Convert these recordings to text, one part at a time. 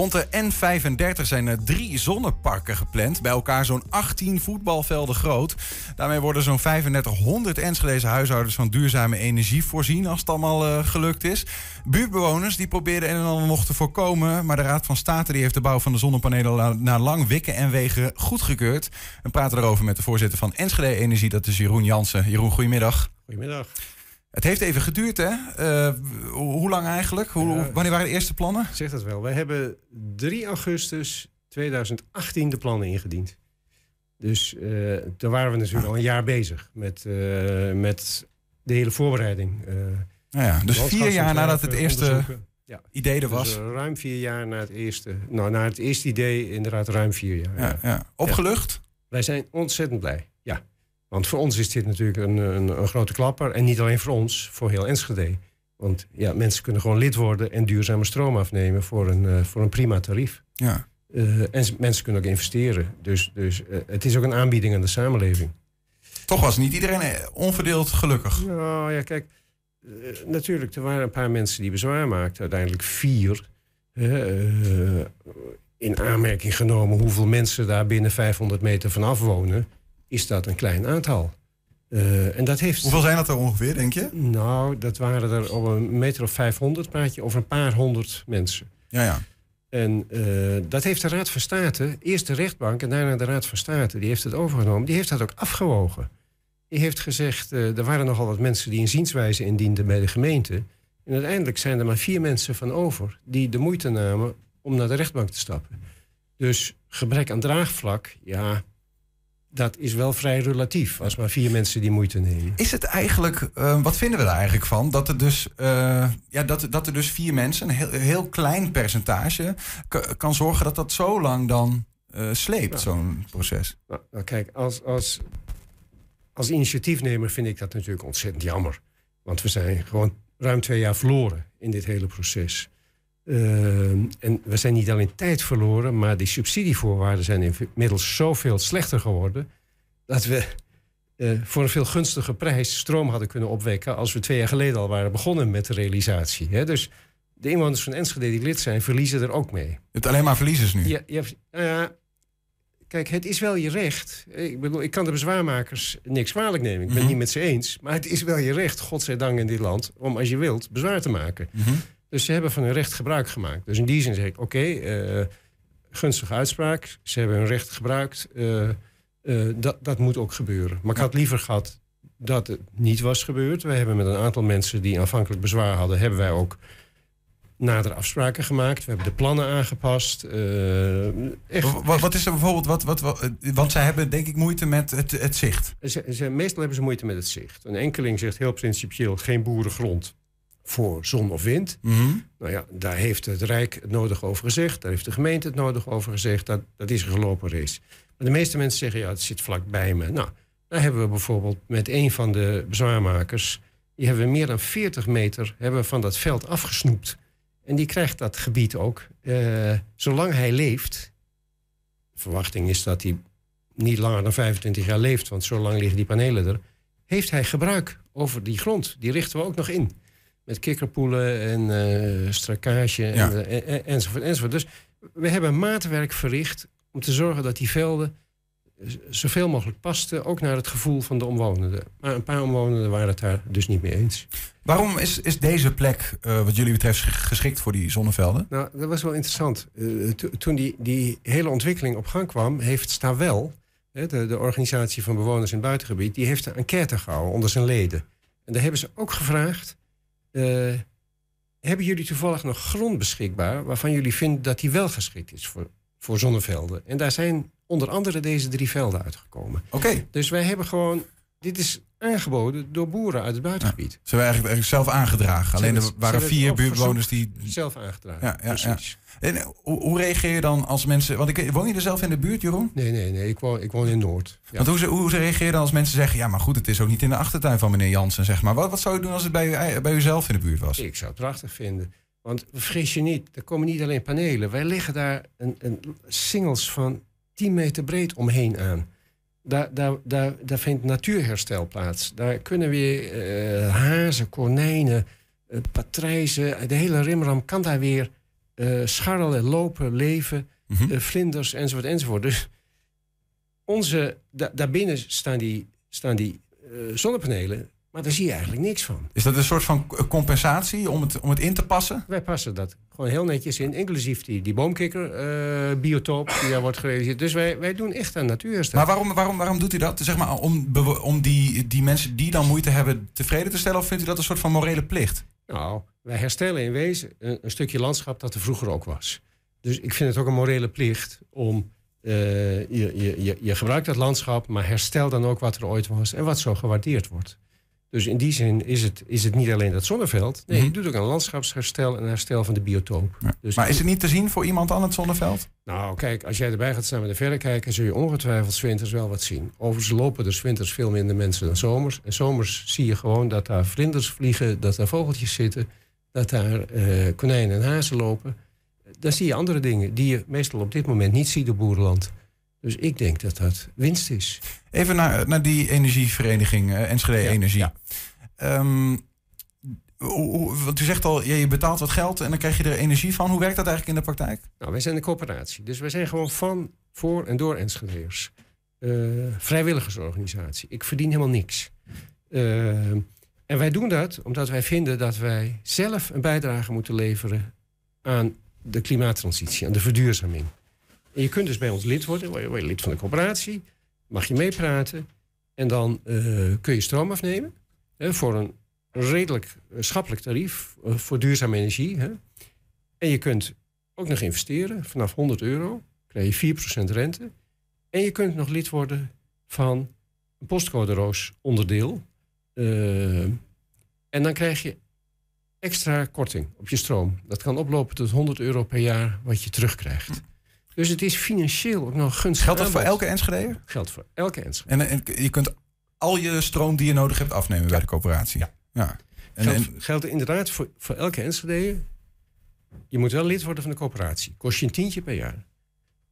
Rond de N35 zijn er drie zonneparken gepland. Bij elkaar zo'n 18 voetbalvelden groot. Daarmee worden zo'n 3500 Enschedeze huishoudens van duurzame energie voorzien. Als het allemaal uh, gelukt is. Buurtbewoners die probeerden en ander nog te voorkomen. Maar de Raad van State die heeft de bouw van de zonnepanelen na lang wikken en wegen goedgekeurd. We praten erover met de voorzitter van Enschede Energie. Dat is Jeroen Jansen. Jeroen, goedemiddag. Goedemiddag. Het heeft even geduurd, hè? Uh, hoe lang eigenlijk? Hoe, ja, wanneer waren de eerste plannen? Zeg dat wel. Wij hebben 3 augustus 2018 de plannen ingediend. Dus uh, daar waren we natuurlijk al een jaar bezig met, uh, met de hele voorbereiding. Nou ja, dus vier jaar nadat het eerste ja. idee er was. Dus, ruim vier jaar na het eerste. Nou, na het eerste idee inderdaad ruim vier jaar. Ja, ja. Opgelucht? Wij zijn ontzettend blij. Ja. Want voor ons is dit natuurlijk een, een, een, grote klapper. En niet alleen voor ons, voor heel Enschede. Want ja, mensen kunnen gewoon lid worden en duurzame stroom afnemen voor een, uh, voor een prima tarief. Ja. Uh, en mensen kunnen ook investeren. Dus, dus uh, het is ook een aanbieding aan de samenleving. Toch was niet iedereen onverdeeld gelukkig. Nou ja, kijk, natuurlijk, er waren een paar mensen die bezwaar maakten. Uiteindelijk vier. in aanmerking genomen hoeveel mensen daar binnen 500 meter vanaf wonen is dat een klein aantal. Uh, en dat heeft... Hoeveel zijn dat er ongeveer, denk je? Nou, dat waren er op een meter of 500, praat je over een paar honderd mensen. Ja, ja. En uh, dat heeft de Raad van State, eerst de rechtbank en daarna de Raad van State, die heeft het overgenomen. Die heeft dat ook afgewogen. Die heeft gezegd, uh, er waren nogal wat mensen die een zienswijze indienden bij de gemeente. En uiteindelijk zijn er maar vier mensen van over die de moeite namen om naar de rechtbank te stappen. Dus gebrek aan draagvlak, ja, dat is wel vrij relatief als maar vier mensen die moeite nemen. Is het eigenlijk, uh, wat vinden we daar eigenlijk van? Dat er dus, uh, ja, dat, dat er dus vier mensen, een heel, heel klein percentage, kan zorgen dat dat zo lang dan uh, sleept, nou, zo'n proces? Nou, nou, kijk, als, als, als initiatiefnemer vind ik dat natuurlijk ontzettend jammer. Want we zijn gewoon ruim twee jaar verloren in dit hele proces. Uh, en we zijn niet alleen tijd verloren, maar die subsidievoorwaarden zijn inmiddels zoveel slechter geworden. dat we uh, voor een veel gunstiger prijs stroom hadden kunnen opwekken. als we twee jaar geleden al waren begonnen met de realisatie. Hè? Dus de inwoners van Enschede die lid zijn, verliezen er ook mee. Het alleen maar verliezers nu? Ja, ja, uh, kijk, het is wel je recht. Ik bedoel, ik kan de bezwaarmakers niks kwalijk nemen. Ik ben het mm -hmm. niet met ze eens. Maar het is wel je recht, godzijdank in dit land, om als je wilt bezwaar te maken. Mm -hmm. Dus ze hebben van hun recht gebruik gemaakt. Dus in die zin zeg ik, oké, okay, uh, gunstige uitspraak. Ze hebben hun recht gebruikt. Uh, uh, dat, dat moet ook gebeuren. Maar ik had liever gehad dat het niet was gebeurd. We hebben met een aantal mensen die aanvankelijk bezwaar hadden... hebben wij ook nadere afspraken gemaakt. We hebben de plannen aangepast. Echt, wat, wat, is er bijvoorbeeld... Wat, wat, wat, want zij hebben denk ik moeite met het, het zicht. Ze, ze, meestal hebben ze moeite met het zicht. Een enkeling zegt heel principieel geen boerengrond voor zon of wind. Mm -hmm. Nou ja, daar heeft het Rijk het nodig over gezegd. Daar heeft de gemeente het nodig over gezegd. Dat, dat is een gelopen race. Maar de meeste mensen zeggen, ja, het zit vlak bij me. Nou, daar hebben we bijvoorbeeld met een van de bezwaarmakers... die hebben we meer dan 40 meter hebben van dat veld afgesnoept. En die krijgt dat gebied ook. Uh, zolang hij leeft... de verwachting is dat hij niet langer dan 25 jaar leeft... want zo lang liggen die panelen er... heeft hij gebruik over die grond. Die richten we ook nog in met kikkerpoelen en uh, strakage ja. en, en, enzovoort, enzovoort. Dus we hebben maatwerk verricht om te zorgen dat die velden zoveel mogelijk pasten, ook naar het gevoel van de omwonenden. Maar een paar omwonenden waren het daar dus niet mee eens. Waarom is, is deze plek, uh, wat jullie betreft, geschikt voor die zonnevelden? Nou, dat was wel interessant. Uh, to, toen die, die hele ontwikkeling op gang kwam, heeft Stawel, de, de organisatie van bewoners in het buitengebied, die heeft een enquête gehouden onder zijn leden. En daar hebben ze ook gevraagd hebben jullie toevallig nog grond beschikbaar waarvan jullie vinden dat die wel geschikt is voor, voor zonnevelden? En daar zijn onder andere deze drie velden uitgekomen. Oké. Okay. Dus wij hebben gewoon, dit is aangeboden door boeren uit het buitengebied. Ja, ze hebben eigenlijk, eigenlijk zelf aangedragen. Alleen er waren vier buurtbewoners die. Zelf aangedragen. Ja, ja, ja. En hoe, hoe, reageer je dan als mensen. Want ik, woon je er zelf in de buurt, Jeroen? Nee, nee, nee. Ik woon, ik woon in Noord. Want hoe, hoe reageer je dan als mensen zeggen. Ja, maar goed, het is ook niet in de achtertuin van meneer Jansen, zeg maar. Wat, wat zou je doen als het bij, u, bij uzelf in de buurt was? Ik zou het prachtig vinden. Want vergis je niet, er komen niet alleen panelen. Wij leggen daar een, een singles van 10 meter breed omheen aan. Daar, daar, daar, daar vindt natuurherstel plaats. Daar kunnen weer uh, hazen, konijnen, uh, patrijzen, de hele rimram kan daar weer uh, scharrelen, lopen, leven, Mhm. eh, vlinders enzovoort enzovoort. Dus onze, da- daarbinnen staan die, staan die eh, zonnepanelen, maar daar zie je eigenlijk niks van. Is dat een soort van compensatie om het, om het in te passen? Wij passen dat gewoon heel netjes in, inclusief die, die boomkikker-biotoop die daar wordt gerealiseerd. Dus wij, wij doen echt aan natuurherstel. Maar waarom, waarom, waarom doet u dat? Zeg maar, om om die, die mensen die dan moeite hebben tevreden te stellen? Of vindt u dat een soort van morele plicht? Nou, wij herstellen in wezen een, een stukje landschap dat er vroeger ook was. Dus ik vind het ook een morele plicht om. eh, je, je, je, je gebruikt dat landschap, maar herstel dan ook wat er ooit was en wat zo gewaardeerd wordt. Dus in die zin is het, is het niet alleen dat zonneveld. Nee, Mhm. je doet ook een landschapsherstel en herstel van de biotoop. Dus Maar is het niet te zien voor iemand aan het zonneveld? Nou, kijk, als jij erbij gaat staan met een verrekijker, zul je ongetwijfeld 's winters wel wat zien. Overigens lopen er 's winters veel minder mensen dan zomers. En zomers zie je gewoon dat daar vlinders vliegen, dat daar vogeltjes zitten, dat daar eh, konijnen en hazen lopen. Dan zie je andere dingen die je meestal op dit moment niet ziet op boerenland. Dus ik denk dat dat winst is. Even naar, naar die energievereniging, eh, Enschede Ja, Energie. ja. Ehm, want u zegt al, ja, je betaalt wat geld en dan krijg je er energie van. Hoe werkt dat eigenlijk in de praktijk? Nou, wij zijn een coöperatie. Dus wij zijn gewoon van, voor en door Enschedeers. Eh vrijwilligersorganisatie. Ik verdien helemaal niks. Eh, en wij doen dat omdat wij vinden dat wij zelf een bijdrage moeten leveren aan de klimaattransitie, aan de verduurzaming. Je kunt dus bij ons lid worden, word je, lid van de coöperatie, mag je meepraten en dan eh, kun je stroom afnemen hè, voor een redelijk eh, schappelijk tarief eh, voor duurzame energie. Hè. En je kunt ook nog investeren. Vanaf 100 euro krijg je 4% rente. En je kunt nog lid worden van een postcode roos onderdeel. En dan krijg je extra korting op je stroom. Dat kan oplopen tot 100 euro per jaar wat je terugkrijgt. Dus het is financieel ook nog gunstig. Geldt dat voor elke Enschede? Geldt voor elke Enschede. En, en je kunt al je stroom die je nodig hebt afnemen bij de coöperatie? Ja. ja. En, Geldt, en- geldt inderdaad voor, voor elke Enschede. Je moet wel lid worden van de coöperatie. Kost je een tientje per jaar.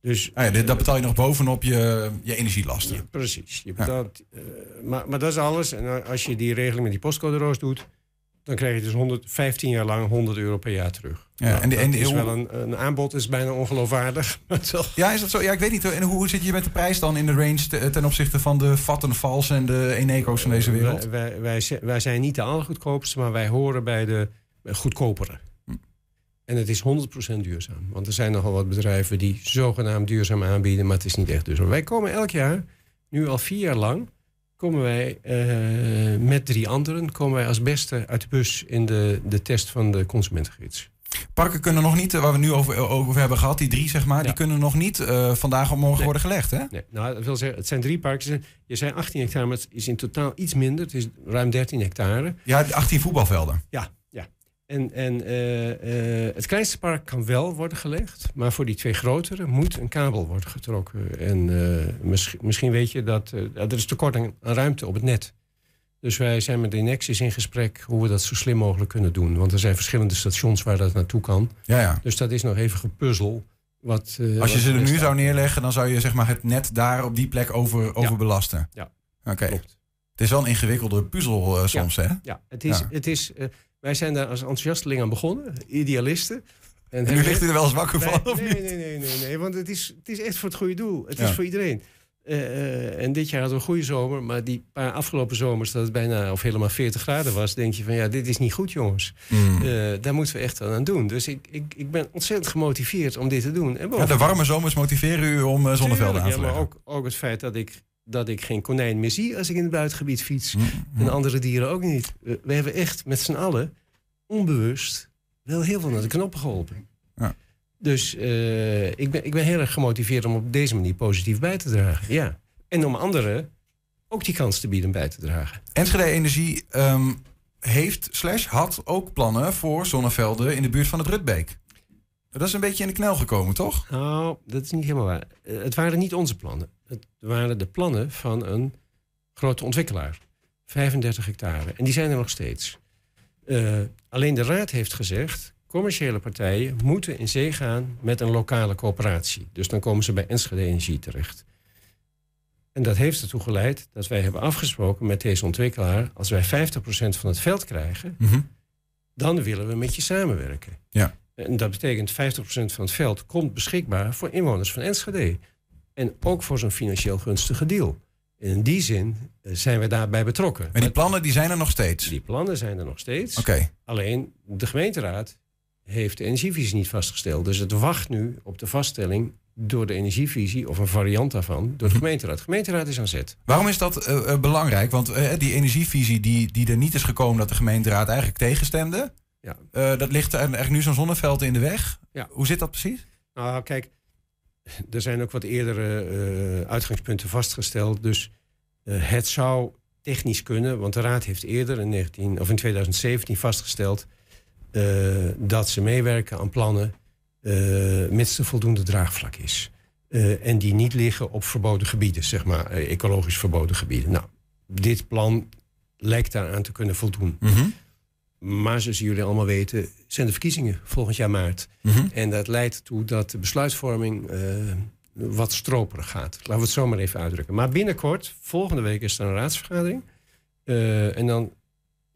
Dus ah ja, dit- dat betaal je nog bovenop je, je energielasten. Ja, precies. Je betaalt, eh, maar, maar dat is alles. En als je die regeling met die postcode roos doet... dan krijg je dus 115 jaar lang 100 euro per jaar terug. Ja, Nou, en dat en is wel een, een aanbod, is bijna ongeloofwaardig. Ja, is dat zo? Ja, ik weet niet. En hoe zit je met de prijs dan in de range te- ten opzichte van de Vattenfalls en de Eneco's van deze wereld? Wij, wij, wij zijn niet de allergoedkoopste, maar wij horen bij de eh, goedkopere. Hm. En het is 100% duurzaam. Want er zijn nogal wat bedrijven die zogenaamd duurzaam aanbieden, maar het is niet echt duurzaam. Wij komen elk jaar, nu al vier jaar lang, komen wij eh, met drie anderen, komen wij als beste uit de bus in de, de test van de consumentengids. Parken kunnen nog niet, eh, waar we nu over, over hebben gehad, die drie zeg maar, die kunnen nog niet eh, vandaag of morgen Nee. worden gelegd, hè? Nee, nou, dat wil zeggen, het zijn drie parken. Je zei 18 hectare, maar het is in totaal iets minder. Het is ruim 13 hectare. Ja, 18 voetbalvelden. Ja. En, en eh, eh, het kleinste park kan wel worden gelegd, maar voor die twee grotere moet een kabel worden getrokken. En eh, misschien, misschien weet je dat er is tekort aan, aan ruimte op het net. Dus wij zijn met de Nexus in gesprek hoe we dat zo slim mogelijk kunnen doen. Want er zijn verschillende stations waar dat naartoe kan. Ja, ja. Dus dat is nog even gepuzzel. Wat, Als je ze er nu zou neerleggen, dan zou je zeg maar, het net daar op die plek over, over belasten. Ja. Oké. Klopt. Het is wel een ingewikkelde puzzel soms, hè? Ja, het is, Ja. Het is, wij zijn daar als enthousiasteling aan begonnen, idealisten. En nu ligt hij er wel eens wakker van, Nee, of nee, niet? nee, nee, nee, nee, want het is, het is echt voor het goede doel. Het Ja. is voor iedereen. Eh, eh, en dit jaar hadden we een goede zomer, maar die paar afgelopen zomers dat het bijna of helemaal 40 graden was, denk je van ja, dit is niet goed, jongens. Hmm. Eh, daar moeten we echt aan doen. Dus ik, ik, ik ben ontzettend gemotiveerd om dit te doen. En Ja, de warme zomers motiveren u om eh, zonnevelden aan te ja, maar leggen. ook, ook het feit dat ik, dat ik geen konijn meer zie als ik in het buitengebied fiets. Hmm, hmm. En andere dieren ook niet. We, we hebben echt met z'n allen onbewust wel heel veel naar de knoppen geholpen. Ja. Dus eh, ik, ben, ik ben heel erg gemotiveerd om op deze manier positief bij te dragen. Ja. En om anderen ook die kans te bieden bij te dragen. Enschede Energie ehm, heeft, slash had ook plannen voor zonnevelden in de buurt van het Rutbeek. Dat is een beetje in de knel gekomen, toch? Nou, dat is niet helemaal waar. Eh, het waren niet onze plannen. Het waren de plannen van een grote ontwikkelaar. 35 hectare. En die zijn er nog steeds. Eh, alleen de raad heeft gezegd... commerciële partijen moeten in zee gaan met een lokale coöperatie. Dus dan komen ze bij Enschede Energie terecht. En dat heeft ertoe geleid dat wij hebben afgesproken met deze ontwikkelaar... als wij 50% van het veld krijgen, Mhm. dan willen we met je samenwerken. Ja. En dat betekent 50% van het veld komt beschikbaar voor inwoners van Enschede. En ook voor zo'n financieel gunstige deal. En in die zin eh, zijn we daarbij betrokken. Maar die plannen die zijn er nog steeds? Die plannen zijn er nog steeds. Oké. Alleen de gemeenteraad heeft de energievisie niet vastgesteld. Dus het wacht nu op de vaststelling door de energievisie of een variant daarvan door de gemeenteraad. De gemeenteraad is aan zet. Waarom is dat uh, belangrijk? Want uh, die energievisie die, die er niet is gekomen dat de gemeenteraad eigenlijk tegenstemde. Ja. Uh, dat ligt er nu zo'n zonneveld in de weg. Ja. Hoe zit dat precies? Nou, kijk, er zijn ook wat eerdere uitgangspunten vastgesteld. Dus het zou technisch kunnen, want de raad heeft eerder in, 19, of in 2017 vastgesteld dat ze meewerken aan plannen mits er voldoende draagvlak is. Uh, en die niet liggen op verboden gebieden, zeg maar, ecologisch verboden gebieden. Nou, dit plan lijkt daaraan te kunnen voldoen. Mm -hmm. Maar zoals jullie allemaal weten, zijn de verkiezingen volgend jaar maart. Mm -hmm. En dat leidt ertoe dat de besluitvorming wat stroperig gaat. Laten we het zo maar even uitdrukken. Maar binnenkort, volgende week, is er een raadsvergadering. en dan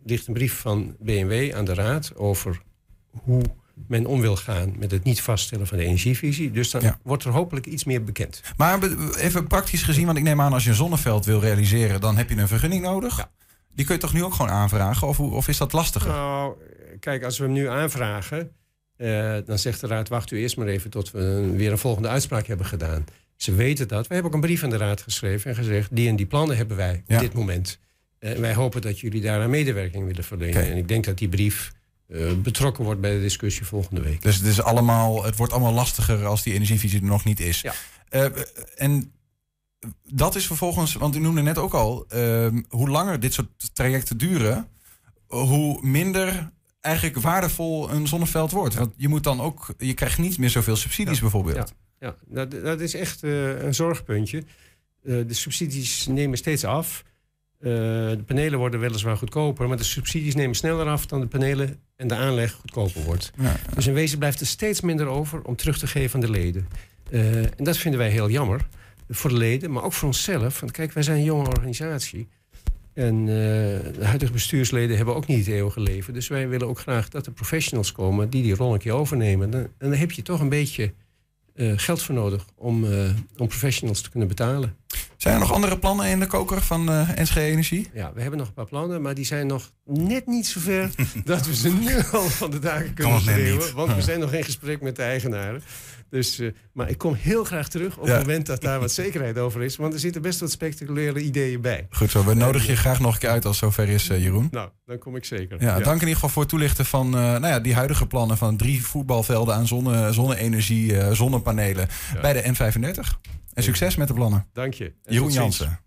ligt een brief van BMW aan de raad over hoe men om wil gaan met het niet vaststellen van de energievisie. Dus dan wordt er hopelijk iets meer bekend. Maar even praktisch gezien, want ik neem aan als je een zonneveld wil realiseren, dan heb je een vergunning nodig. Ja. Die kun je toch nu ook gewoon aanvragen? Of, of is dat lastiger? Nou, kijk, als we hem nu aanvragen, uh, dan zegt de raad: wacht u eerst maar even tot we weer een volgende uitspraak hebben gedaan. Ze weten dat. We hebben ook een brief aan de raad geschreven en gezegd: die en die plannen hebben wij op dit moment. En wij hopen dat jullie daar aan medewerking willen verlenen. Okay. En ik denk dat die brief uh, betrokken wordt bij de discussie volgende week. Dus het, is allemaal, het wordt allemaal lastiger als die energievisie er nog niet is. Ja. En dat is vervolgens, want u noemde net ook al, uh, hoe langer dit soort trajecten duren, hoe minder eigenlijk waardevol een zonneveld wordt. Want je moet dan ook, je krijgt niet meer zoveel subsidies ja. bijvoorbeeld. Ja, ja. Dat, dat is echt een zorgpuntje. de subsidies nemen steeds af. Uh, de panelen worden weliswaar goedkoper, maar de subsidies nemen sneller af dan de panelen en de aanleg goedkoper wordt. Ja. Dus in wezen blijft er steeds minder over om terug te geven aan de leden. En dat vinden wij heel jammer voor de leden, maar ook voor onszelf. Want kijk, wij zijn een jonge organisatie. En uh, de huidige bestuursleden hebben ook niet het eeuwige leven. Dus wij willen ook graag dat er professionals komen die die rol een keer overnemen. Dan, en dan heb je toch een beetje uh, geld voor nodig om, om professionals te kunnen betalen. Zijn er nog andere plannen in de koker van NSG Energie? Ja, we hebben nog een paar plannen, maar die zijn nog net niet zo ver dat we ze nu al van de dagen kunnen schreeuwen. Want we zijn nog in gesprek met de eigenaren. Dus, uh, maar ik kom heel graag terug op het moment dat daar wat zekerheid over is. Want er zitten best wat spectaculaire ideeën bij. Goed zo, we nodigen je graag nog een keer uit als zover is, uh, Jeroen. Nou, dan kom ik zeker. Ja, dank in ieder geval voor het toelichten van nou ja, die huidige plannen van drie voetbalvelden aan zonne, zonne-energie, zonnepanelen bij de N35. En succes met de plannen. Dank je. Jeroen Jansen.